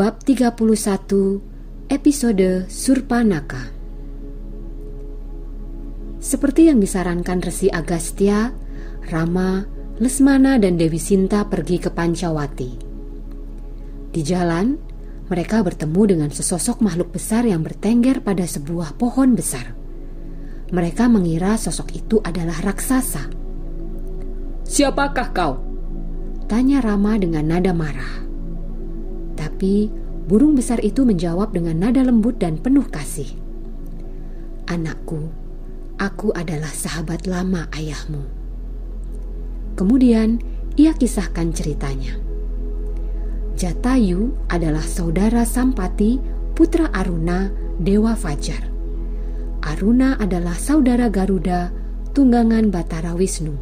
Bab 31 Episode Surpanaka Seperti yang disarankan Resi Agastya, Rama, Lesmana, dan Dewi Sinta pergi ke Pancawati. Di jalan, mereka bertemu dengan sesosok makhluk besar yang bertengger pada sebuah pohon besar. Mereka mengira sosok itu adalah raksasa. Siapakah kau? Tanya Rama dengan nada marah. Tapi burung besar itu menjawab dengan nada lembut dan penuh kasih. Anakku, aku adalah sahabat lama ayahmu. Kemudian ia kisahkan ceritanya. Jatayu adalah saudara Sampati, putra Aruna, Dewa Fajar. Aruna adalah saudara Garuda, tunggangan Batara Wisnu.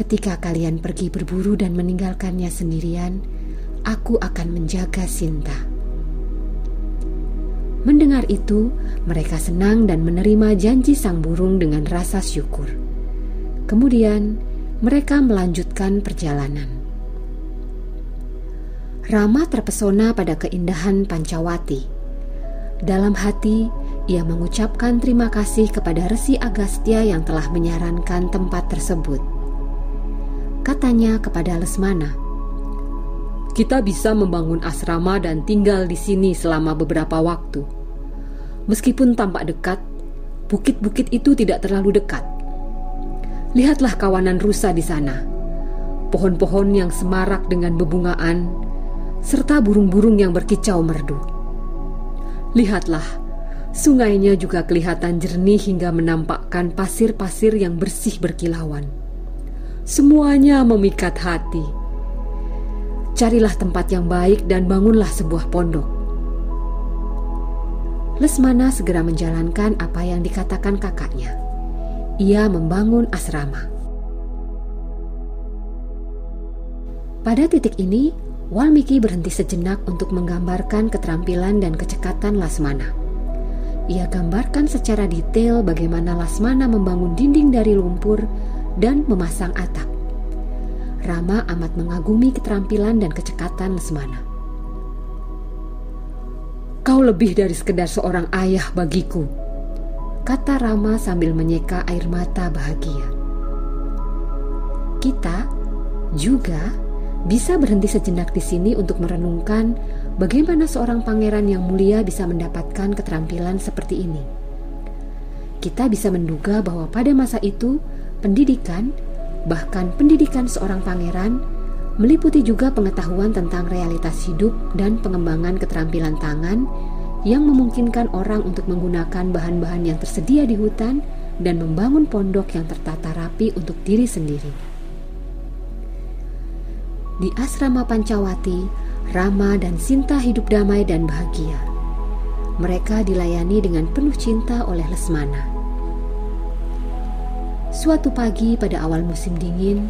Ketika kalian pergi berburu dan meninggalkannya sendirian, aku akan menjaga Sinta. Mendengar itu, mereka senang dan menerima janji sang burung dengan rasa syukur. Kemudian, mereka melanjutkan perjalanan. Rama terpesona pada keindahan Pancawati. Dalam hati, ia mengucapkan terima kasih kepada Resi Agastya yang telah menyarankan tempat tersebut. Katanya kepada Lesmana, kita bisa membangun asrama dan tinggal di sini selama beberapa waktu. Meskipun tampak dekat, bukit-bukit itu tidak terlalu dekat. Lihatlah kawanan rusa di sana. Pohon-pohon yang semarak dengan bebungaan, serta burung-burung yang berkicau merdu. Lihatlah, sungainya juga kelihatan jernih hingga menampakkan pasir-pasir yang bersih berkilauan. Semuanya memikat hati Carilah tempat yang baik dan bangunlah sebuah pondok. Lesmana segera menjalankan apa yang dikatakan kakaknya. Ia membangun asrama. Pada titik ini, Walmiki berhenti sejenak untuk menggambarkan keterampilan dan kecekatan Lasmana. Ia gambarkan secara detail bagaimana Lasmana membangun dinding dari lumpur dan memasang atap. Rama amat mengagumi keterampilan dan kecekatan Lesmana. Kau lebih dari sekedar seorang ayah bagiku, kata Rama sambil menyeka air mata bahagia. Kita juga bisa berhenti sejenak di sini untuk merenungkan bagaimana seorang pangeran yang mulia bisa mendapatkan keterampilan seperti ini. Kita bisa menduga bahwa pada masa itu pendidikan Bahkan pendidikan seorang pangeran meliputi juga pengetahuan tentang realitas hidup dan pengembangan keterampilan tangan yang memungkinkan orang untuk menggunakan bahan-bahan yang tersedia di hutan dan membangun pondok yang tertata rapi untuk diri sendiri. Di asrama Pancawati, Rama dan Sinta hidup damai dan bahagia. Mereka dilayani dengan penuh cinta oleh Lesmana. Suatu pagi pada awal musim dingin,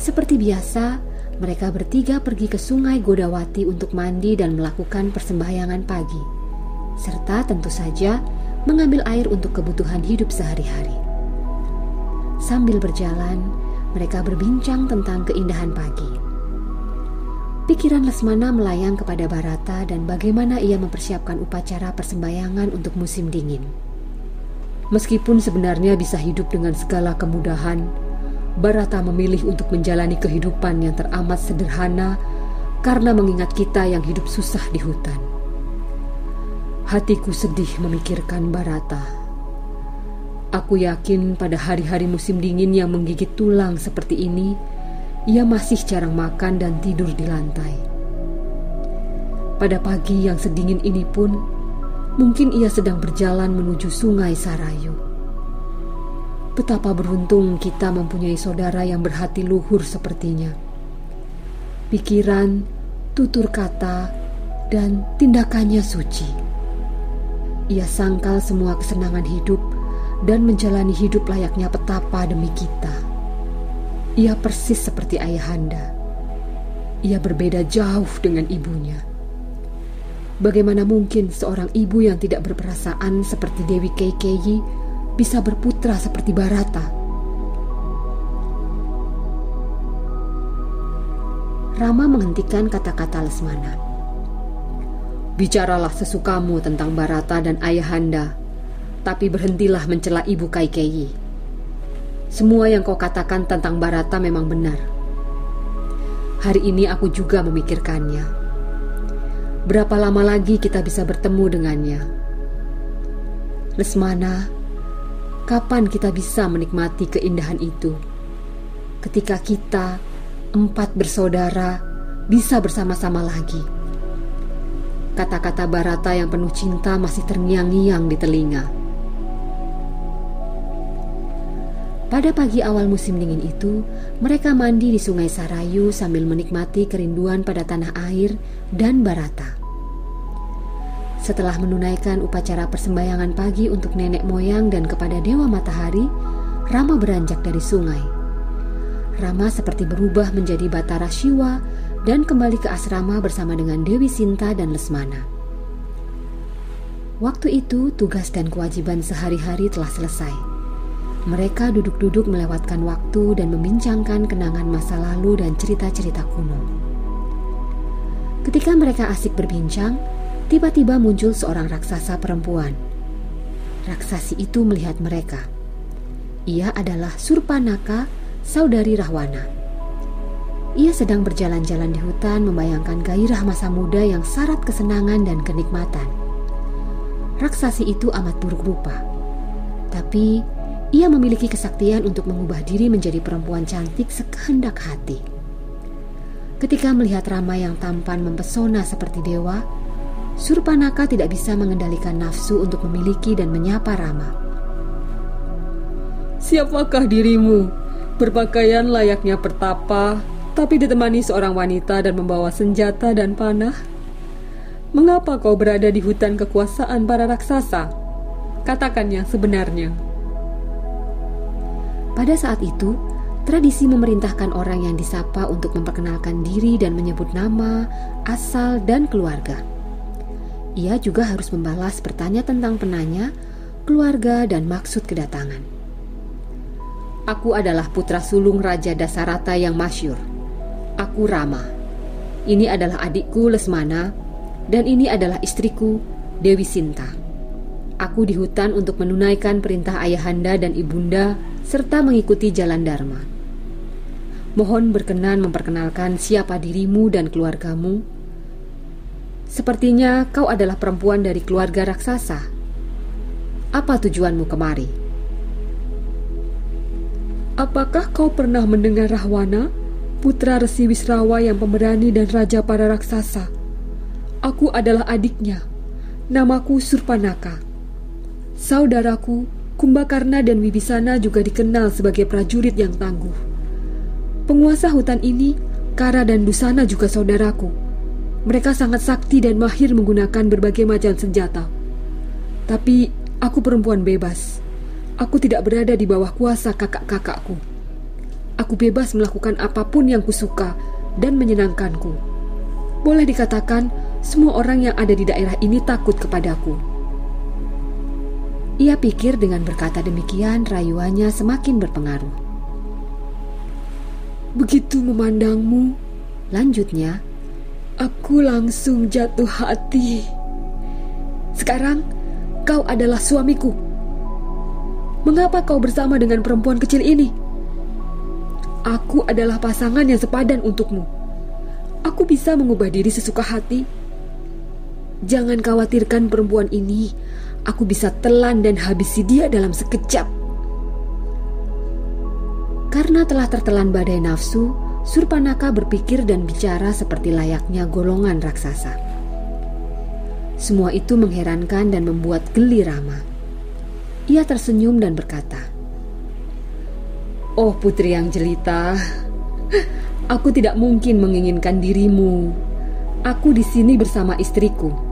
seperti biasa, mereka bertiga pergi ke sungai Godawati untuk mandi dan melakukan persembahyangan pagi, serta tentu saja mengambil air untuk kebutuhan hidup sehari-hari. Sambil berjalan, mereka berbincang tentang keindahan pagi. Pikiran Lesmana melayang kepada Barata dan bagaimana ia mempersiapkan upacara persembahyangan untuk musim dingin. Meskipun sebenarnya bisa hidup dengan segala kemudahan, Barata memilih untuk menjalani kehidupan yang teramat sederhana karena mengingat kita yang hidup susah di hutan. Hatiku sedih memikirkan Barata. Aku yakin pada hari-hari musim dingin yang menggigit tulang seperti ini, ia masih jarang makan dan tidur di lantai. Pada pagi yang sedingin ini pun, Mungkin ia sedang berjalan menuju sungai Sarayu. Betapa beruntung kita mempunyai saudara yang berhati luhur sepertinya. Pikiran, tutur kata, dan tindakannya suci. Ia sangkal semua kesenangan hidup dan menjalani hidup layaknya petapa demi kita. Ia persis seperti ayahanda. Ia berbeda jauh dengan ibunya. Bagaimana mungkin seorang ibu yang tidak berperasaan seperti Dewi Keikeyi bisa berputra seperti Barata? Rama menghentikan kata-kata Lesmana. Bicaralah sesukamu tentang Barata dan Ayahanda, tapi berhentilah mencela ibu Kaikeyi. Semua yang kau katakan tentang Barata memang benar. Hari ini aku juga memikirkannya. Berapa lama lagi kita bisa bertemu dengannya? Lesmana, kapan kita bisa menikmati keindahan itu? Ketika kita empat bersaudara bisa bersama-sama lagi. Kata-kata Barata yang penuh cinta masih terngiang-ngiang di telinga. Pada pagi awal musim dingin itu, mereka mandi di sungai Sarayu sambil menikmati kerinduan pada tanah air dan Barata. Setelah menunaikan upacara persembahyangan pagi untuk nenek moyang dan kepada dewa matahari, Rama beranjak dari sungai. Rama seperti berubah menjadi Batara Shiva dan kembali ke asrama bersama dengan Dewi Sinta dan Lesmana. Waktu itu, tugas dan kewajiban sehari-hari telah selesai. Mereka duduk-duduk melewatkan waktu dan membincangkan kenangan masa lalu dan cerita-cerita kuno. Ketika mereka asik berbincang, tiba-tiba muncul seorang raksasa perempuan. Raksasi itu melihat mereka. Ia adalah Surpanaka saudari Rahwana. Ia sedang berjalan-jalan di hutan membayangkan gairah masa muda yang syarat kesenangan dan kenikmatan. Raksasi itu amat buruk rupa. Tapi ia memiliki kesaktian untuk mengubah diri menjadi perempuan cantik sekehendak hati. Ketika melihat Rama yang tampan mempesona seperti dewa, Surpanaka tidak bisa mengendalikan nafsu untuk memiliki dan menyapa Rama. Siapakah dirimu? Berpakaian layaknya pertapa, tapi ditemani seorang wanita dan membawa senjata dan panah. Mengapa kau berada di hutan kekuasaan para raksasa? Katakan yang sebenarnya. Pada saat itu, tradisi memerintahkan orang yang disapa untuk memperkenalkan diri dan menyebut nama, asal, dan keluarga. Ia juga harus membalas bertanya tentang penanya, keluarga, dan maksud kedatangan. Aku adalah putra sulung Raja Dasarata yang masyur. Aku Rama. Ini adalah adikku Lesmana, dan ini adalah istriku Dewi Sinta. Aku di hutan untuk menunaikan perintah ayahanda dan ibunda serta mengikuti jalan Dharma. Mohon berkenan memperkenalkan siapa dirimu dan keluargamu. Sepertinya kau adalah perempuan dari keluarga raksasa. Apa tujuanmu kemari? Apakah kau pernah mendengar Rahwana, putra Resi Wisrawa yang pemberani dan raja para raksasa? Aku adalah adiknya. Namaku Surpanaka. Saudaraku, Kumbakarna dan Wibisana juga dikenal sebagai prajurit yang tangguh. Penguasa hutan ini, Kara dan Dusana juga saudaraku. Mereka sangat sakti dan mahir menggunakan berbagai macam senjata. Tapi aku perempuan bebas. Aku tidak berada di bawah kuasa kakak-kakakku. Aku bebas melakukan apa pun yang kusuka dan menyenangkanku. Boleh dikatakan, semua orang yang ada di daerah ini takut kepadaku. Ia pikir dengan berkata demikian, rayuannya semakin berpengaruh. Begitu memandangmu, lanjutnya, aku langsung jatuh hati. Sekarang, kau adalah suamiku Mengapa kau bersama dengan perempuan kecil ini? Aku adalah pasangan yang sepadan untukmu. Aku bisa mengubah diri sesuka hati. Jangan khawatirkan perempuan ini. Aku bisa telan dan habisi dia dalam sekejap. Karena telah tertelan badai nafsu, Surpanaka berpikir dan bicara seperti layaknya golongan raksasa. Semua itu mengherankan dan membuat geli Rama. Ia tersenyum dan berkata, "Oh, putri yang jelita, aku tidak mungkin menginginkan dirimu. Aku di sini bersama istriku.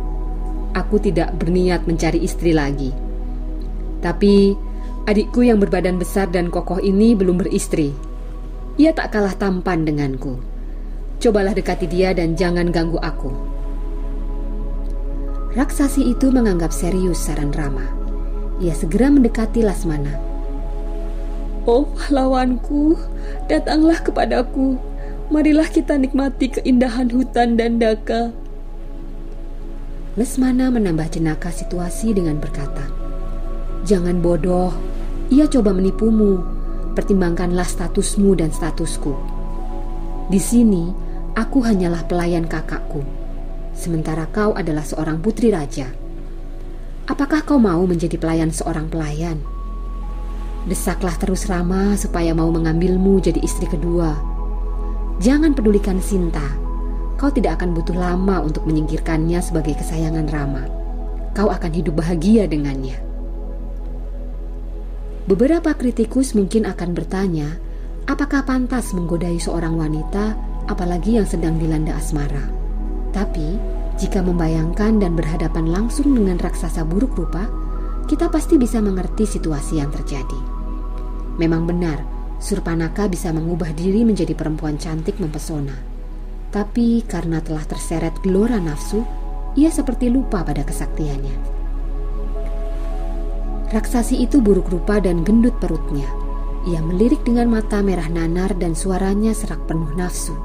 Aku tidak berniat mencari istri lagi. Tapi adikku yang berbadan besar dan kokoh ini belum beristri. Ia tak kalah tampan denganku. Cobalah dekati dia dan jangan ganggu aku. Raksasi itu menganggap serius saran Rama. Ia segera mendekati Lasmana. Oh pahlawanku, datanglah kepadaku. Marilah kita nikmati keindahan hutan dan daka. Lesmana menambah jenaka situasi dengan berkata, Jangan bodoh, ia coba menipumu. Pertimbangkanlah statusmu dan statusku. Di sini, aku hanyalah pelayan kakakku, sementara kau adalah seorang putri raja. Apakah kau mau menjadi pelayan seorang pelayan? Desaklah terus Rama supaya mau mengambilmu jadi istri kedua Jangan pedulikan Sinta. Kau tidak akan butuh lama untuk menyingkirkannya sebagai kesayangan Rama. Kau akan hidup bahagia dengannya. Beberapa kritikus mungkin akan bertanya, apakah pantas menggodai seorang wanita, apalagi yang sedang dilanda asmara? Tapi, jika membayangkan dan berhadapan langsung dengan raksasa buruk rupa, kita pasti bisa mengerti situasi yang terjadi. Memang benar, Surpanaka bisa mengubah diri menjadi perempuan cantik mempesona. Tapi karena telah terseret gelora nafsu, ia seperti lupa pada kesaktiannya. Raksasi itu buruk rupa dan gendut perutnya. Ia melirik dengan mata merah nanar dan suaranya serak penuh nafsu.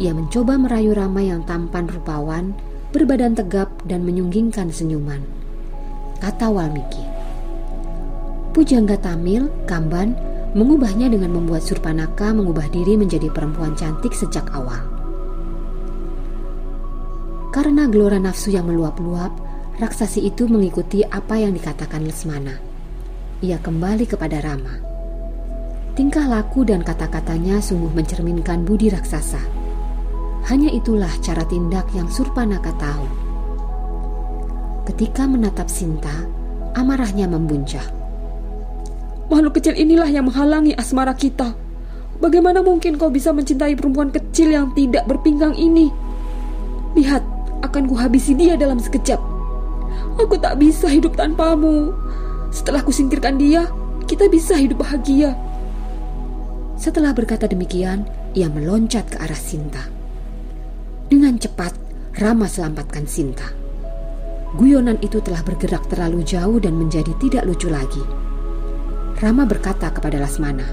Ia mencoba merayu Rama yang tampan rupawan, berbadan tegap dan menyunggingkan senyuman. Kata Walmiki. Pujangga Tamil, Kamban, mengubahnya dengan membuat Surpanaka mengubah diri menjadi perempuan cantik sejak awal. Karena gelora nafsu yang meluap-luap, raksasi itu mengikuti apa yang dikatakan Lesmana. Ia kembali kepada Rama. Tingkah laku dan kata-katanya sungguh mencerminkan budi raksasa. Hanya itulah cara tindak yang Surpanaka tahu. Ketika menatap Sinta, amarahnya membuncah. Makhluk kecil inilah yang menghalangi asmara kita. Bagaimana mungkin kau bisa mencintai perempuan kecil yang tidak berpinggang ini? Lihat, akan kuhabisi dia dalam sekejap. Aku tak bisa hidup tanpamu. Setelah kusingkirkan dia, kita bisa hidup bahagia. Setelah berkata demikian, ia meloncat ke arah Sinta. Dengan cepat, Rama selamatkan Sinta. Guyonan itu telah bergerak terlalu jauh dan menjadi tidak lucu lagi. Rama berkata kepada Lasmana,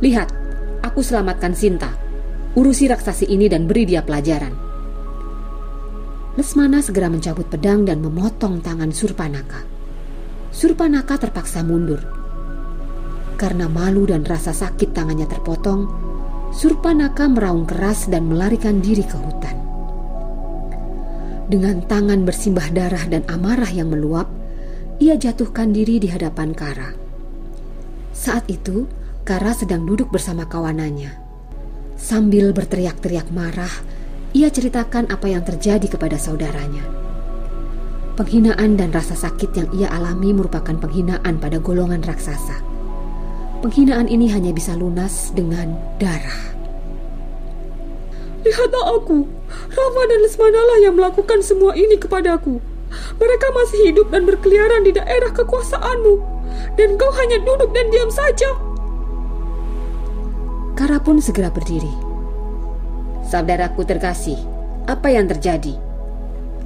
Lihat, aku selamatkan Sinta. Urusi raksasi ini dan beri dia pelajaran. Lesmana segera mencabut pedang dan memotong tangan Surpanaka. Surpanaka terpaksa mundur. Karena malu dan rasa sakit tangannya terpotong, Surpanaka meraung keras dan melarikan diri ke hutan. Dengan tangan bersimbah darah dan amarah yang meluap, ia jatuhkan diri di hadapan Kara. Saat itu, Kara sedang duduk bersama kawanannya. Sambil berteriak-teriak marah, ia ceritakan apa yang terjadi kepada saudaranya. Penghinaan dan rasa sakit yang ia alami merupakan penghinaan pada golongan raksasa. Penghinaan ini hanya bisa lunas dengan darah. Lihatlah aku, Rama dan Lesmanalah yang melakukan semua ini kepadaku. Mereka masih hidup dan berkeliaran di daerah kekuasaanmu dan kau hanya duduk dan diam saja. Kara pun segera berdiri. Saudaraku terkasih, apa yang terjadi?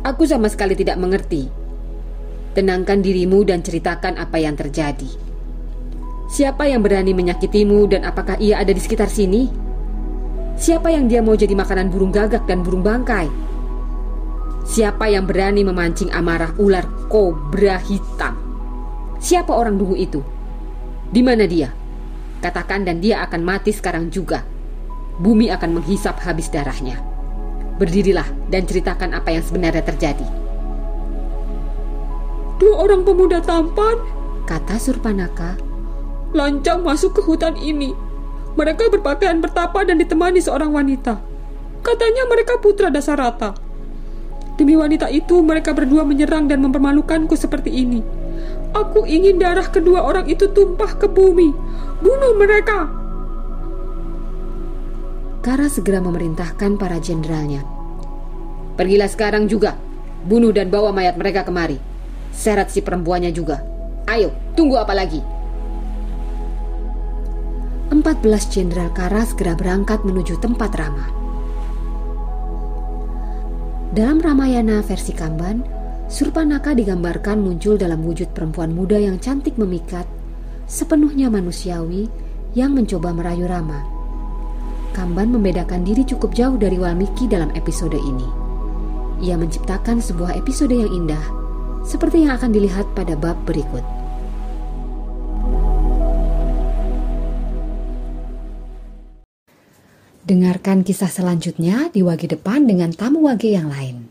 Aku sama sekali tidak mengerti. Tenangkan dirimu dan ceritakan apa yang terjadi. Siapa yang berani menyakitimu dan apakah ia ada di sekitar sini? Siapa yang dia mau jadi makanan burung gagak dan burung bangkai? Siapa yang berani memancing amarah ular kobra hitam? Siapa orang dungu itu? Di mana dia? Katakan dan dia akan mati sekarang juga. Bumi akan menghisap habis darahnya. Berdirilah dan ceritakan apa yang sebenarnya terjadi. Dua orang pemuda tampan, kata Surpanaka, lancang masuk ke hutan ini. Mereka berpakaian bertapa dan ditemani seorang wanita. Katanya mereka putra Dasarata. Demi wanita itu, mereka berdua menyerang dan mempermalukanku seperti ini. Aku ingin darah kedua orang itu tumpah ke bumi. Bunuh mereka. Kara segera memerintahkan para jenderalnya. Pergilah sekarang juga. Bunuh dan bawa mayat mereka kemari. Seret si perempuannya juga. Ayo, tunggu apa lagi? 14 Jenderal Kara segera berangkat menuju tempat Rama. Dalam Ramayana versi Kamban, Surpanaka digambarkan muncul dalam wujud perempuan muda yang cantik memikat, sepenuhnya manusiawi yang mencoba merayu Rama. Kamban membedakan diri cukup jauh dari Walmiki dalam episode ini. Ia menciptakan sebuah episode yang indah, seperti yang akan dilihat pada bab berikut. Dengarkan kisah selanjutnya di wage depan dengan tamu wage yang lain.